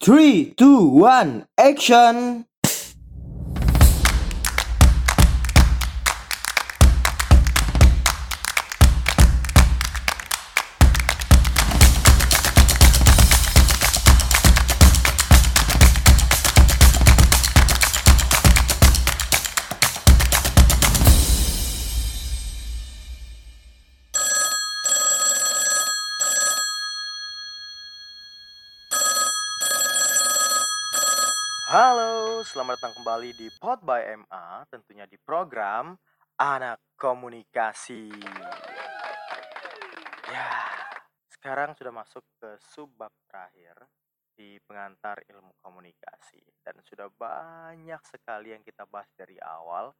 Three, two, one, action! Datang kembali di Pod by MA, tentunya di program Anak Komunikasi. Ya, sekarang sudah masuk ke subbab terakhir di pengantar ilmu komunikasi dan sudah banyak sekali yang kita bahas dari awal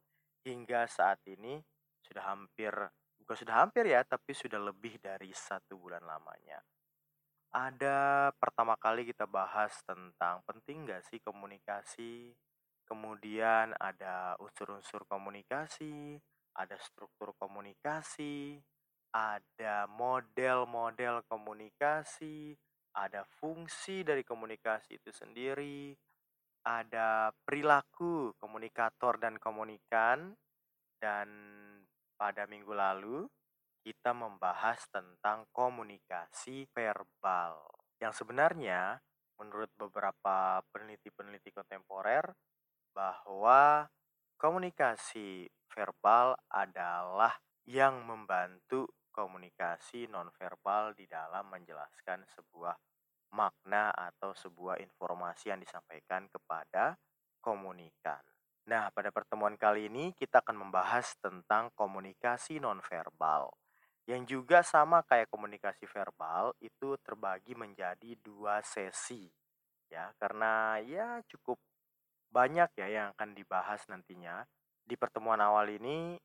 hingga saat ini sudah hampir bukan sudah hampir ya, tapi sudah lebih dari satu bulan lamanya. Ada pertama kali kita bahas tentang penting gak sih komunikasi, kemudian ada unsur-unsur komunikasi, ada struktur komunikasi, ada model-model komunikasi, ada fungsi dari komunikasi itu sendiri, ada perilaku komunikator dan komunikan, dan pada minggu lalu kita membahas tentang komunikasi verbal. Yang sebenarnya menurut beberapa peneliti-peneliti kontemporer bahwa komunikasi verbal adalah yang membantu komunikasi nonverbal di dalam menjelaskan sebuah makna atau sebuah informasi yang disampaikan kepada komunikan. Nah, pada pertemuan kali ini kita akan membahas tentang komunikasi nonverbal yang juga sama kayak komunikasi verbal itu terbagi menjadi dua sesi ya karena ya cukup banyak ya yang akan dibahas nantinya. Di pertemuan awal ini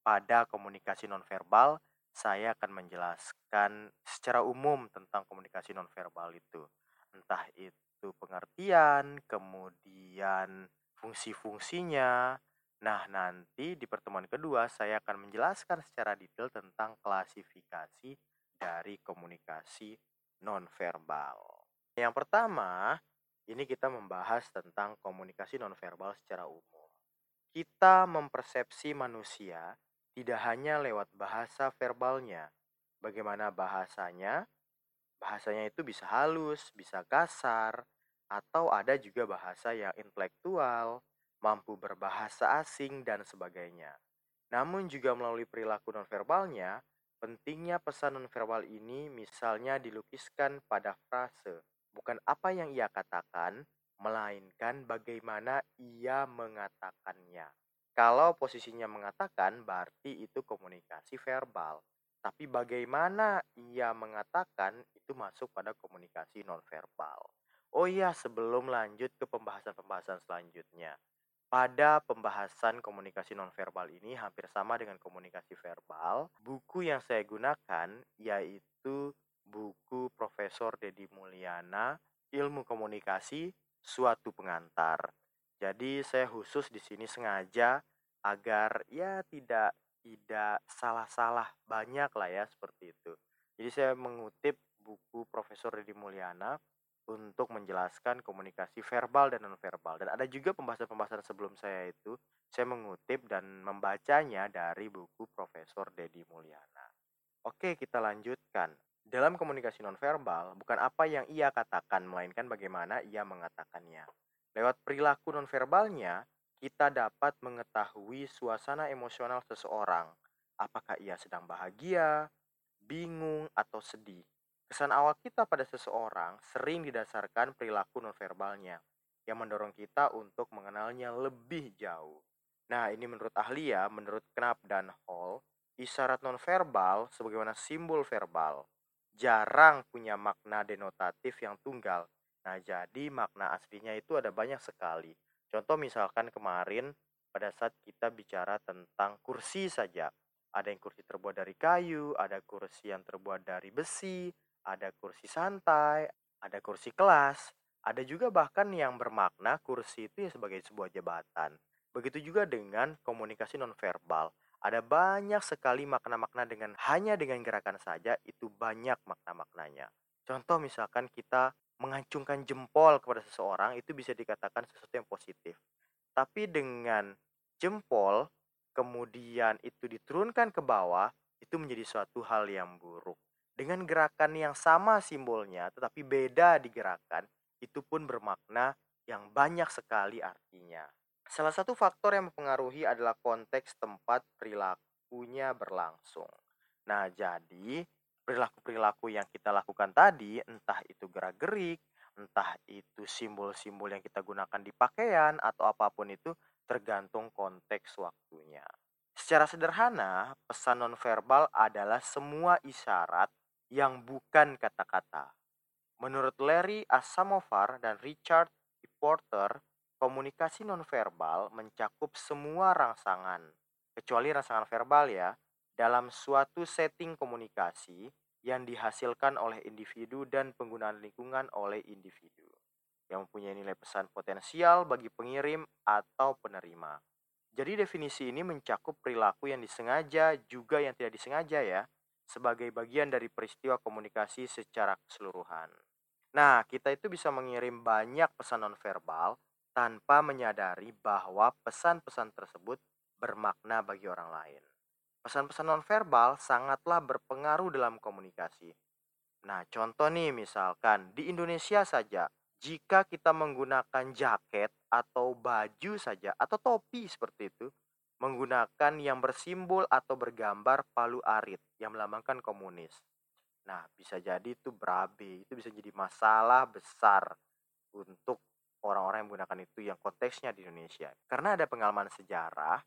pada komunikasi nonverbal saya akan menjelaskan secara umum tentang komunikasi nonverbal itu. Entah itu pengertian kemudian fungsi-fungsinya. Nah, nanti di pertemuan kedua saya akan menjelaskan secara detail tentang klasifikasi dari komunikasi nonverbal. Yang pertama, ini kita membahas tentang komunikasi nonverbal secara umum. Kita mempersepsi manusia tidak hanya lewat bahasa verbalnya. Bagaimana bahasanya? Bahasanya itu bisa halus, bisa kasar, atau ada juga bahasa yang intelektual, mampu berbahasa asing, dan sebagainya. Namun juga melalui perilaku nonverbalnya, pentingnya pesan nonverbal ini misalnya dilukiskan pada frase, bukan apa yang ia katakan, melainkan bagaimana ia mengatakannya. Kalau posisinya mengatakan, berarti itu komunikasi verbal. Tapi bagaimana ia mengatakan itu masuk pada komunikasi nonverbal. Oh iya, sebelum lanjut ke pembahasan-pembahasan selanjutnya. Pada pembahasan komunikasi nonverbal ini hampir sama dengan komunikasi verbal. Buku yang saya gunakan yaitu buku Profesor Dedi Mulyana, Ilmu Komunikasi, Suatu Pengantar. Jadi saya khusus di sini sengaja agar ya tidak tidak salah-salah banyak lah ya seperti itu. Jadi saya mengutip buku Profesor Dedi Mulyana untuk menjelaskan komunikasi verbal dan nonverbal. Dan ada juga pembahasan-pembahasan sebelum saya itu, saya mengutip dan membacanya dari buku Profesor Dedi Mulyana. Oke, kita lanjutkan. Dalam komunikasi nonverbal, bukan apa yang ia katakan, melainkan bagaimana ia mengatakannya. Lewat perilaku nonverbalnya, kita dapat mengetahui suasana emosional seseorang. Apakah ia sedang bahagia, bingung, atau sedih Kesan awal kita pada seseorang sering didasarkan perilaku nonverbalnya yang mendorong kita untuk mengenalnya lebih jauh. Nah, ini menurut ahli ya, menurut Knapp dan Hall, isyarat nonverbal sebagaimana simbol verbal jarang punya makna denotatif yang tunggal. Nah, jadi makna aslinya itu ada banyak sekali. Contoh misalkan kemarin pada saat kita bicara tentang kursi saja. Ada yang kursi terbuat dari kayu, ada kursi yang terbuat dari besi, ada kursi santai, ada kursi kelas, ada juga bahkan yang bermakna kursi itu ya sebagai sebuah jabatan. Begitu juga dengan komunikasi nonverbal. Ada banyak sekali makna-makna dengan hanya dengan gerakan saja itu banyak makna-maknanya. Contoh misalkan kita mengacungkan jempol kepada seseorang itu bisa dikatakan sesuatu yang positif. Tapi dengan jempol kemudian itu diturunkan ke bawah, itu menjadi suatu hal yang buruk. Dengan gerakan yang sama simbolnya tetapi beda digerakkan, itu pun bermakna yang banyak sekali artinya. Salah satu faktor yang mempengaruhi adalah konteks tempat perilakunya berlangsung. Nah, jadi perilaku-perilaku yang kita lakukan tadi, entah itu gerak-gerik, entah itu simbol-simbol yang kita gunakan di pakaian atau apa pun itu tergantung konteks waktunya. Secara sederhana, pesan nonverbal adalah semua isyarat yang bukan kata-kata. Menurut Larry Asamovar dan Richard E. Porter, komunikasi nonverbal mencakup semua rangsangan, kecuali rangsangan verbal ya, dalam suatu setting komunikasi yang dihasilkan oleh individu dan penggunaan lingkungan oleh individu yang mempunyai nilai pesan potensial bagi pengirim atau penerima. Jadi definisi ini mencakup perilaku yang disengaja juga yang tidak disengaja ya, sebagai bagian dari peristiwa komunikasi secara keseluruhan. Nah, kita itu bisa mengirim banyak pesan nonverbal tanpa menyadari bahwa pesan-pesan tersebut bermakna bagi orang lain. Pesan-pesan nonverbal sangatlah berpengaruh dalam komunikasi. Nah, contoh nih misalkan di Indonesia saja, jika kita menggunakan jaket atau baju saja atau topi seperti itu, menggunakan yang bersimbol atau bergambar palu arit yang melambangkan komunis. Nah, bisa jadi itu berabe, itu bisa jadi masalah besar untuk orang-orang yang menggunakan itu yang konteksnya di Indonesia. Karena ada pengalaman sejarah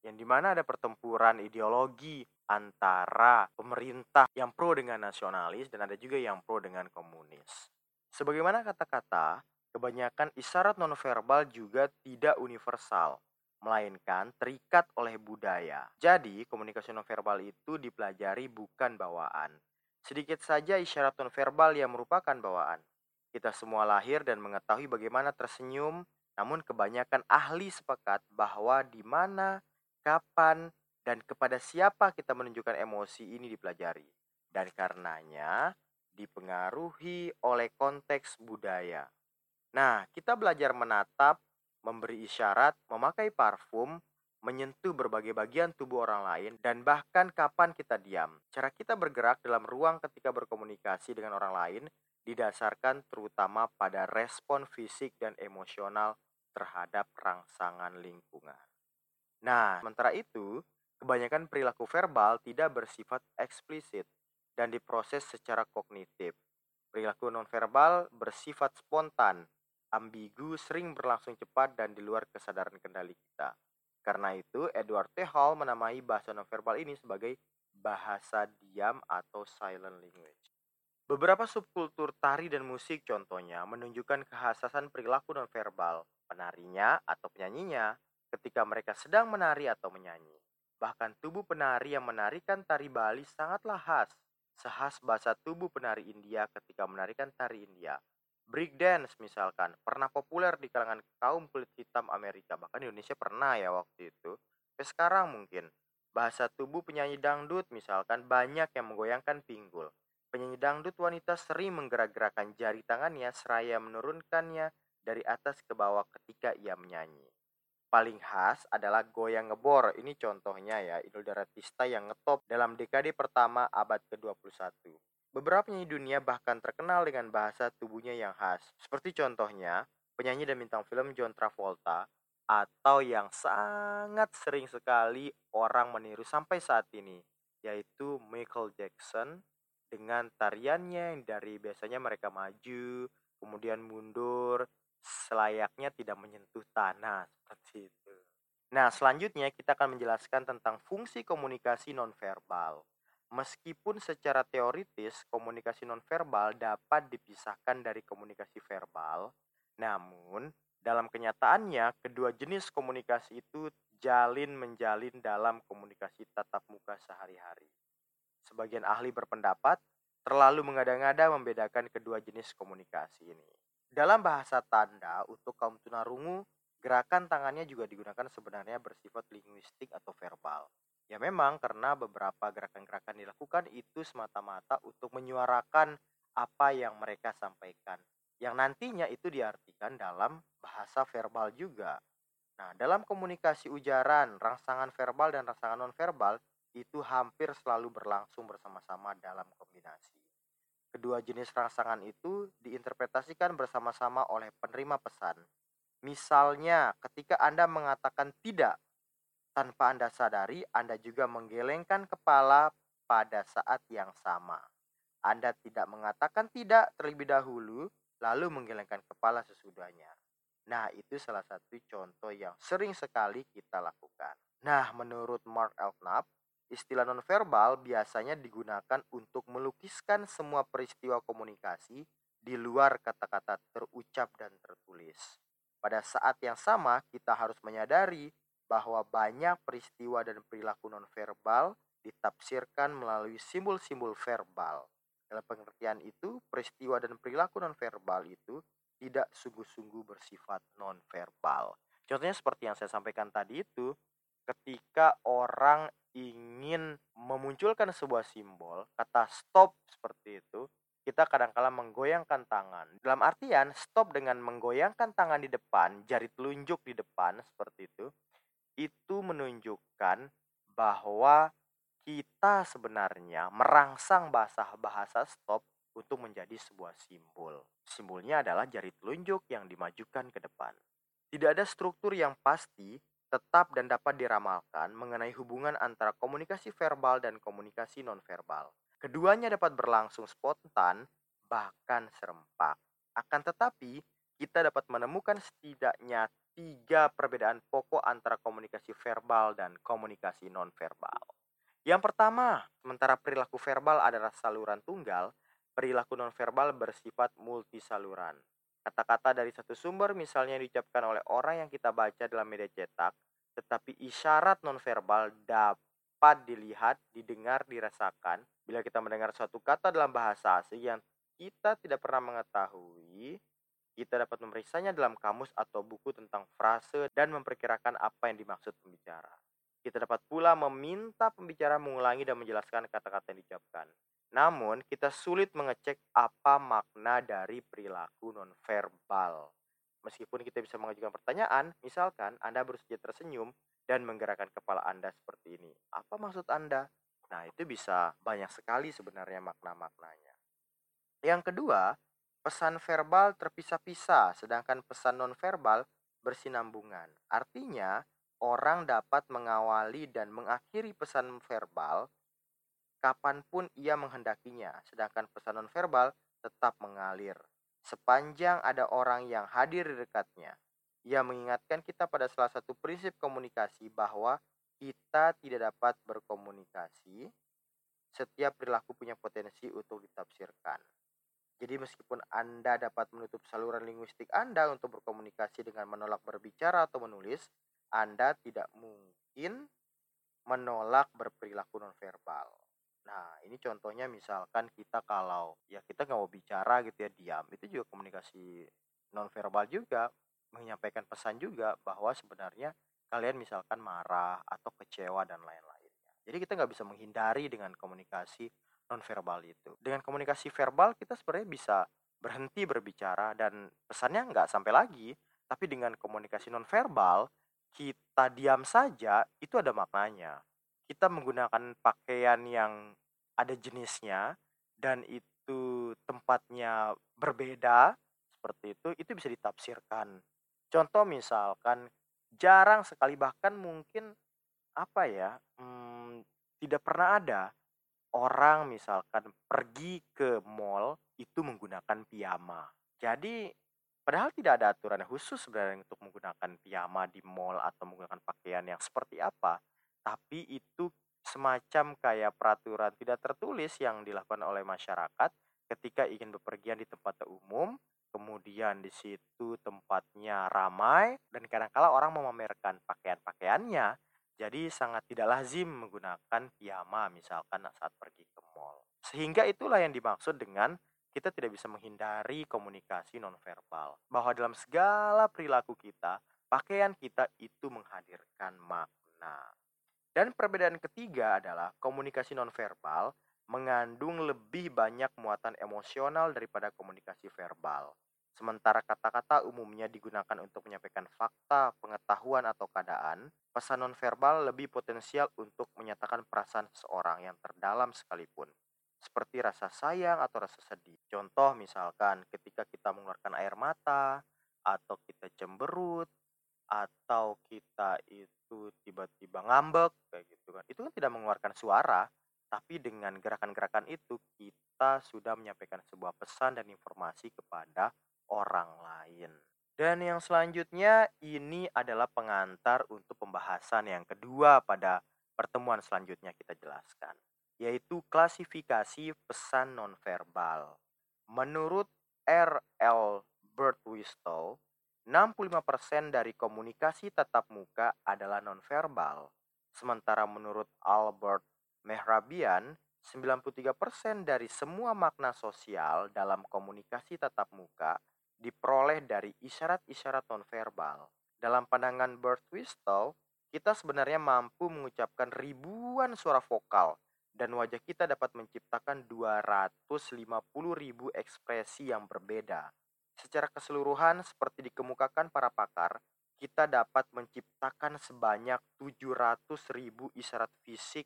yang di mana ada pertempuran ideologi antara pemerintah yang pro dengan nasionalis dan ada juga yang pro dengan komunis. Sebagaimana kata-kata, kebanyakan isyarat nonverbal juga tidak universal, melainkan terikat oleh budaya. Jadi, komunikasi nonverbal itu dipelajari bukan bawaan. Sedikit saja isyarat nonverbal yang merupakan bawaan. Kita semua lahir dan mengetahui bagaimana tersenyum, namun kebanyakan ahli sepakat bahwa di mana, kapan, dan kepada siapa kita menunjukkan emosi ini dipelajari. Dan karenanya dipengaruhi oleh konteks budaya. Nah, kita belajar menatap, memberi isyarat, memakai parfum, menyentuh berbagai bagian tubuh orang lain, dan bahkan kapan kita diam. Cara kita bergerak dalam ruang ketika berkomunikasi dengan orang lain didasarkan terutama pada respon fisik dan emosional terhadap rangsangan lingkungan. Nah, sementara itu, kebanyakan perilaku verbal tidak bersifat eksplisit dan diproses secara kognitif. Perilaku nonverbal bersifat spontan, ambigu, sering berlangsung cepat dan di luar kesadaran kendali kita. Karena itu, Edward T. Hall menamai bahasa nonverbal ini sebagai bahasa diam atau silent language. Beberapa subkultur tari dan musik contohnya menunjukkan kehassasan perilaku nonverbal penarinya atau penyanyinya ketika mereka sedang menari atau menyanyi. Bahkan tubuh penari yang menarikan tari Bali sangatlah khas, sehas bahasa tubuh penari India ketika menarikan tari India. Breakdance misalkan pernah populer di kalangan kaum kulit hitam Amerika bahkan Indonesia pernah ya waktu itu sampai sekarang mungkin bahasa tubuh penyanyi dangdut misalkan banyak yang menggoyangkan pinggul penyanyi dangdut wanita sering menggerak-gerakkan jari tangannya seraya menurunkannya dari atas ke bawah ketika ia menyanyi. Paling khas adalah goyang ngebor. Ini contohnya ya Idul Daratista yang ngetop dalam dekade pertama abad ke-21 Beberapa penyanyi dunia bahkan terkenal dengan bahasa tubuhnya yang khas. Seperti contohnya, penyanyi dan bintang film John Travolta atau yang sangat sering sekali orang meniru sampai saat ini, yaitu Michael Jackson dengan tariannya yang dari biasanya mereka maju, kemudian mundur, selayaknya tidak menyentuh tanah seperti itu. Nah, selanjutnya kita akan menjelaskan tentang fungsi komunikasi nonverbal. Meskipun secara teoritis komunikasi nonverbal dapat dipisahkan dari komunikasi verbal, namun dalam kenyataannya kedua jenis komunikasi itu jalin menjalin dalam komunikasi tatap muka sehari-hari. Sebagian ahli berpendapat terlalu mengada-ngada membedakan kedua jenis komunikasi ini. Dalam bahasa tanda untuk kaum tunarungu, gerakan tangannya juga digunakan sebenarnya bersifat linguistik atau verbal. Ya memang karena beberapa gerakan-gerakan dilakukan itu semata-mata untuk menyuarakan apa yang mereka sampaikan. yang nantinya itu diartikan dalam bahasa verbal juga. Nah, dalam komunikasi ujaran, rangsangan verbal dan rangsangan nonverbal itu hampir selalu berlangsung bersama-sama dalam kombinasi. Kedua jenis rangsangan itu diinterpretasikan bersama-sama oleh penerima pesan. Misalnya, ketika Anda mengatakan tidak tanpa Anda sadari, Anda juga menggelengkan kepala pada saat yang sama. Anda tidak mengatakan tidak terlebih dahulu, lalu menggelengkan kepala sesudahnya. Nah, itu salah satu contoh yang sering sekali kita lakukan. Nah, menurut Mark Elknap, istilah nonverbal biasanya digunakan untuk melukiskan semua peristiwa komunikasi di luar kata-kata terucap dan tertulis. Pada saat yang sama, kita harus menyadari bahwa banyak peristiwa dan perilaku nonverbal ditafsirkan melalui simbol-simbol verbal. Dalam pengertian itu, peristiwa dan perilaku nonverbal itu tidak sungguh-sungguh bersifat nonverbal. Contohnya seperti yang saya sampaikan tadi itu, ketika orang ingin memunculkan sebuah simbol, kata stop seperti itu, kita kadang-kala menggoyangkan tangan. Dalam artian, stop dengan menggoyangkan tangan di depan, jari telunjuk di depan seperti itu, itu menunjukkan bahwa kita sebenarnya merangsang bahasa-bahasa stop untuk menjadi sebuah simbol. Simbolnya adalah jari telunjuk yang dimajukan ke depan. Tidak ada struktur yang pasti, tetap dan dapat diramalkan mengenai hubungan antara komunikasi verbal dan komunikasi nonverbal. Keduanya dapat berlangsung spontan, bahkan serempak. Akan tetapi, kita dapat menemukan setidaknya tiga perbedaan pokok antara komunikasi verbal dan komunikasi nonverbal. Yang pertama, sementara perilaku verbal adalah saluran tunggal, perilaku nonverbal bersifat multisaluran. Kata-kata dari satu sumber misalnya diucapkan oleh orang yang kita baca dalam media cetak, tetapi isyarat nonverbal dapat dilihat, didengar, dirasakan bila kita mendengar suatu kata dalam bahasa asing yang kita tidak pernah mengetahui kita dapat memeriksanya dalam kamus atau buku tentang frase dan memperkirakan apa yang dimaksud pembicara. Kita dapat pula meminta pembicara mengulangi dan menjelaskan kata-kata yang diucapkan. Namun, kita sulit mengecek apa makna dari perilaku nonverbal. Meskipun kita bisa mengajukan pertanyaan, misalkan Anda baru tersenyum dan menggerakkan kepala Anda seperti ini. Apa maksud Anda? Nah, itu bisa banyak sekali sebenarnya makna-maknanya. Yang kedua, Pesan verbal terpisah-pisah, sedangkan pesan nonverbal bersinambungan. Artinya, orang dapat mengawali dan mengakhiri pesan verbal kapan pun ia menghendakinya, sedangkan pesan nonverbal tetap mengalir. Sepanjang ada orang yang hadir di dekatnya, ia mengingatkan kita pada salah satu prinsip komunikasi bahwa kita tidak dapat berkomunikasi. Setiap perilaku punya potensi untuk ditafsirkan. Jadi meskipun Anda dapat menutup saluran linguistik Anda untuk berkomunikasi dengan menolak berbicara atau menulis, Anda tidak mungkin menolak berperilaku nonverbal. Nah, ini contohnya misalkan kita kalau ya kita nggak mau bicara gitu ya diam, itu juga komunikasi nonverbal juga menyampaikan pesan juga bahwa sebenarnya kalian misalkan marah atau kecewa dan lain-lainnya. Jadi kita nggak bisa menghindari dengan komunikasi nonverbal itu. Dengan komunikasi verbal kita sebenarnya bisa berhenti berbicara dan pesannya nggak sampai lagi. Tapi dengan komunikasi nonverbal kita diam saja itu ada maknanya. Kita menggunakan pakaian yang ada jenisnya dan itu tempatnya berbeda seperti itu itu bisa ditafsirkan. Contoh misalkan jarang sekali bahkan mungkin apa ya hmm, tidak pernah ada orang misalkan pergi ke mall itu menggunakan piyama. Jadi padahal tidak ada aturan khusus sebenarnya untuk menggunakan piyama di mall atau menggunakan pakaian yang seperti apa, tapi itu semacam kayak peraturan tidak tertulis yang dilakukan oleh masyarakat ketika ingin bepergian di tempat umum, kemudian di situ tempatnya ramai dan kadang-kala orang memamerkan pakaian-pakaiannya jadi sangat tidak lazim menggunakan piyama misalkan saat pergi ke mall. Sehingga itulah yang dimaksud dengan kita tidak bisa menghindari komunikasi nonverbal. Bahwa dalam segala perilaku kita, pakaian kita itu menghadirkan makna. Dan perbedaan ketiga adalah komunikasi nonverbal mengandung lebih banyak muatan emosional daripada komunikasi verbal. Sementara kata-kata umumnya digunakan untuk menyampaikan fakta, pengetahuan, atau keadaan, pesan nonverbal lebih potensial untuk menyatakan perasaan seseorang yang terdalam sekalipun, seperti rasa sayang atau rasa sedih. Contoh misalkan ketika kita mengeluarkan air mata, atau kita cemberut, atau kita itu tiba-tiba ngambek kayak gitu kan. Itu kan tidak mengeluarkan suara, tapi dengan gerakan-gerakan itu kita sudah menyampaikan sebuah pesan dan informasi kepada orang lain. Dan yang selanjutnya ini adalah pengantar untuk pembahasan yang kedua pada pertemuan selanjutnya kita jelaskan, yaitu klasifikasi pesan nonverbal. Menurut R.L. Birtwistle, 65% dari komunikasi tatap muka adalah nonverbal. Sementara menurut Albert Mehrabian, 93% dari semua makna sosial dalam komunikasi tatap muka diperoleh dari isyarat-isyarat nonverbal. Dalam pandangan Bert Wistel, kita sebenarnya mampu mengucapkan ribuan suara vokal dan wajah kita dapat menciptakan 250 ribu ekspresi yang berbeda. Secara keseluruhan, seperti dikemukakan para pakar, kita dapat menciptakan sebanyak 700 ribu isyarat fisik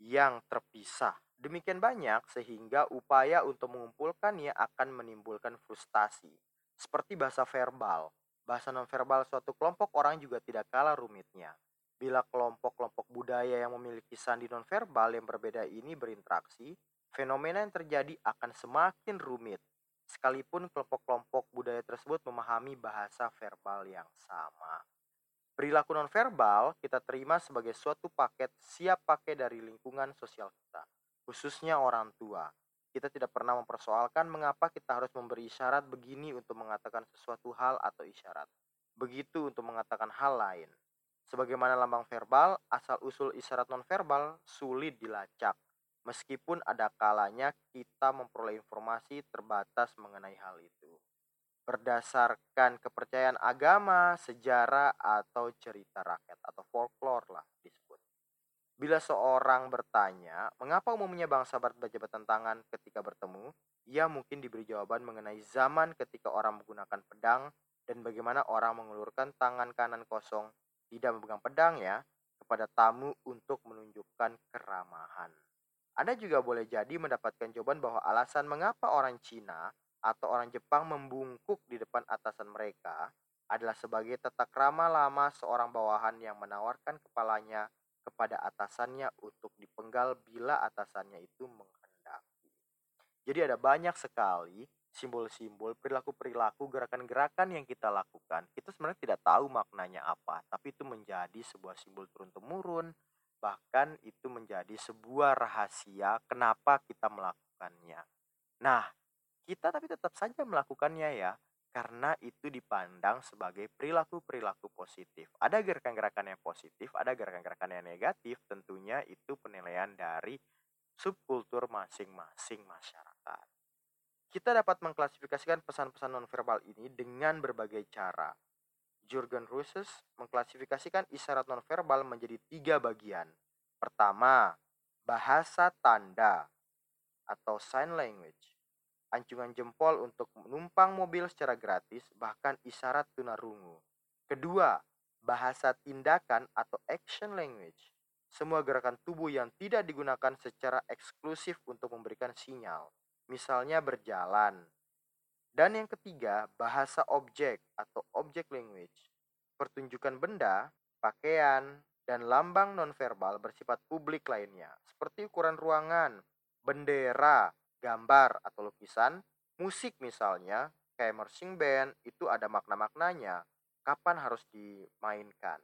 yang terpisah. Demikian banyak sehingga upaya untuk mengumpulkannya akan menimbulkan frustasi. Seperti bahasa verbal, bahasa nonverbal suatu kelompok orang juga tidak kalah rumitnya. Bila kelompok-kelompok budaya yang memiliki sandi nonverbal yang berbeda ini berinteraksi, fenomena yang terjadi akan semakin rumit. Sekalipun kelompok-kelompok budaya tersebut memahami bahasa verbal yang sama. Perilaku nonverbal kita terima sebagai suatu paket siap pakai dari lingkungan sosial kita, khususnya orang tua. Kita tidak pernah mempersoalkan mengapa kita harus memberi isyarat begini untuk mengatakan sesuatu hal atau isyarat. Begitu untuk mengatakan hal lain. Sebagaimana lambang verbal, asal-usul isyarat nonverbal sulit dilacak. Meskipun ada kalanya kita memperoleh informasi terbatas mengenai hal itu. Berdasarkan kepercayaan agama, sejarah, atau cerita rakyat atau folklore lah disebut. Bila seorang bertanya, mengapa umumnya bangsa berjabatan tangan ketika bertemu, ia mungkin diberi jawaban mengenai zaman ketika orang menggunakan pedang dan bagaimana orang mengulurkan tangan kanan kosong tidak memegang pedang ya kepada tamu untuk menunjukkan keramahan. Anda juga boleh jadi mendapatkan jawaban bahwa alasan mengapa orang Cina atau orang Jepang membungkuk di depan atasan mereka adalah sebagai tata krama lama seorang bawahan yang menawarkan kepalanya kepada atasannya untuk dipenggal bila atasannya itu menghendaki. Jadi ada banyak sekali simbol-simbol, perilaku-perilaku, gerakan-gerakan yang kita lakukan. Kita sebenarnya tidak tahu maknanya apa, tapi itu menjadi sebuah simbol turun-temurun, bahkan itu menjadi sebuah rahasia kenapa kita melakukannya. Nah, kita tapi tetap saja melakukannya ya, karena itu dipandang sebagai perilaku-perilaku positif. Ada gerakan-gerakan yang positif, ada gerakan-gerakan yang negatif, tentunya itu penilaian dari subkultur masing-masing masyarakat. Kita dapat mengklasifikasikan pesan-pesan nonverbal ini dengan berbagai cara. Jurgen Russes mengklasifikasikan isyarat nonverbal menjadi tiga bagian. Pertama, bahasa tanda atau sign language ancungan jempol untuk menumpang mobil secara gratis, bahkan isyarat tunarungu. Kedua, bahasa tindakan atau action language. Semua gerakan tubuh yang tidak digunakan secara eksklusif untuk memberikan sinyal, misalnya berjalan. Dan yang ketiga, bahasa objek atau object language. Pertunjukan benda, pakaian, dan lambang nonverbal bersifat publik lainnya, seperti ukuran ruangan, bendera, gambar atau lukisan, musik misalnya, kayak marching band, itu ada makna-maknanya, kapan harus dimainkan.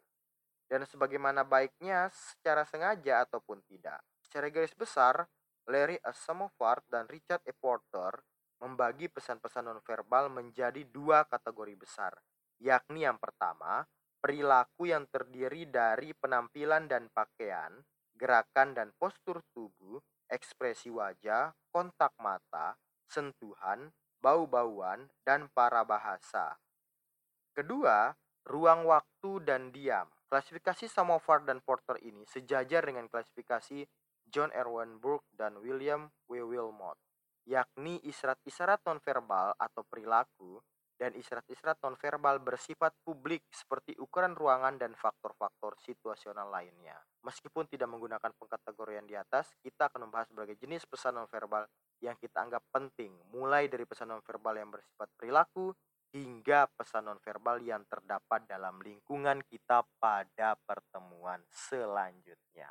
Dan sebagaimana baiknya secara sengaja ataupun tidak. Secara garis besar, Larry Asamoah dan Richard E. Porter membagi pesan-pesan nonverbal menjadi dua kategori besar, yakni yang pertama, perilaku yang terdiri dari penampilan dan pakaian, gerakan dan postur tubuh ekspresi wajah, kontak mata, sentuhan, bau-bauan, dan para bahasa. Kedua, ruang waktu dan diam. Klasifikasi Samovar dan Porter ini sejajar dengan klasifikasi John Erwin Burke dan William W. Wilmot, yakni isyarat-isyarat nonverbal atau perilaku dan isyarat-isyarat nonverbal bersifat publik seperti ukuran ruangan dan faktor-faktor situasional lainnya. Meskipun tidak menggunakan pengkategorian di atas, kita akan membahas berbagai jenis pesan nonverbal yang kita anggap penting, mulai dari pesan nonverbal yang bersifat perilaku hingga pesan nonverbal yang terdapat dalam lingkungan kita pada pertemuan selanjutnya.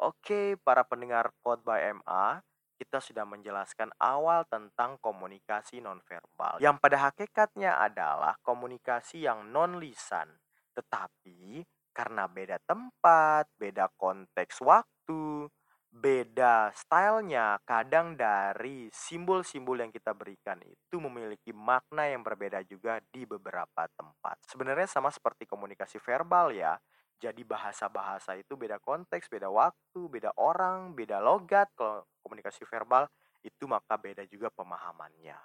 Oke, para pendengar Code by MA, kita sudah menjelaskan awal tentang komunikasi nonverbal, yang pada hakikatnya adalah komunikasi yang non-lisan, tetapi karena beda tempat, beda konteks waktu, beda stylenya, kadang dari simbol-simbol yang kita berikan itu memiliki makna yang berbeda juga di beberapa tempat. Sebenarnya sama seperti komunikasi verbal ya, jadi bahasa-bahasa itu beda konteks, beda waktu, beda orang, beda logat. Kalau komunikasi verbal itu maka beda juga pemahamannya.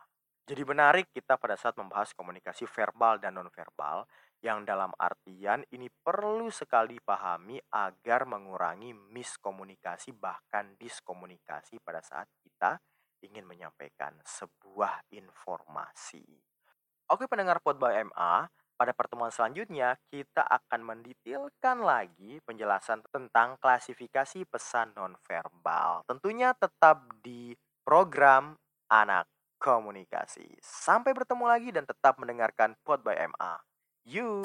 Jadi menarik kita pada saat membahas komunikasi verbal dan nonverbal yang dalam artian ini perlu sekali pahami agar mengurangi miskomunikasi bahkan diskomunikasi pada saat kita ingin menyampaikan sebuah informasi. Oke pendengar Pod by MA, pada pertemuan selanjutnya, kita akan mendetailkan lagi penjelasan tentang klasifikasi pesan nonverbal. Tentunya tetap di program Anak Komunikasi. Sampai bertemu lagi dan tetap mendengarkan Pod by MA. You.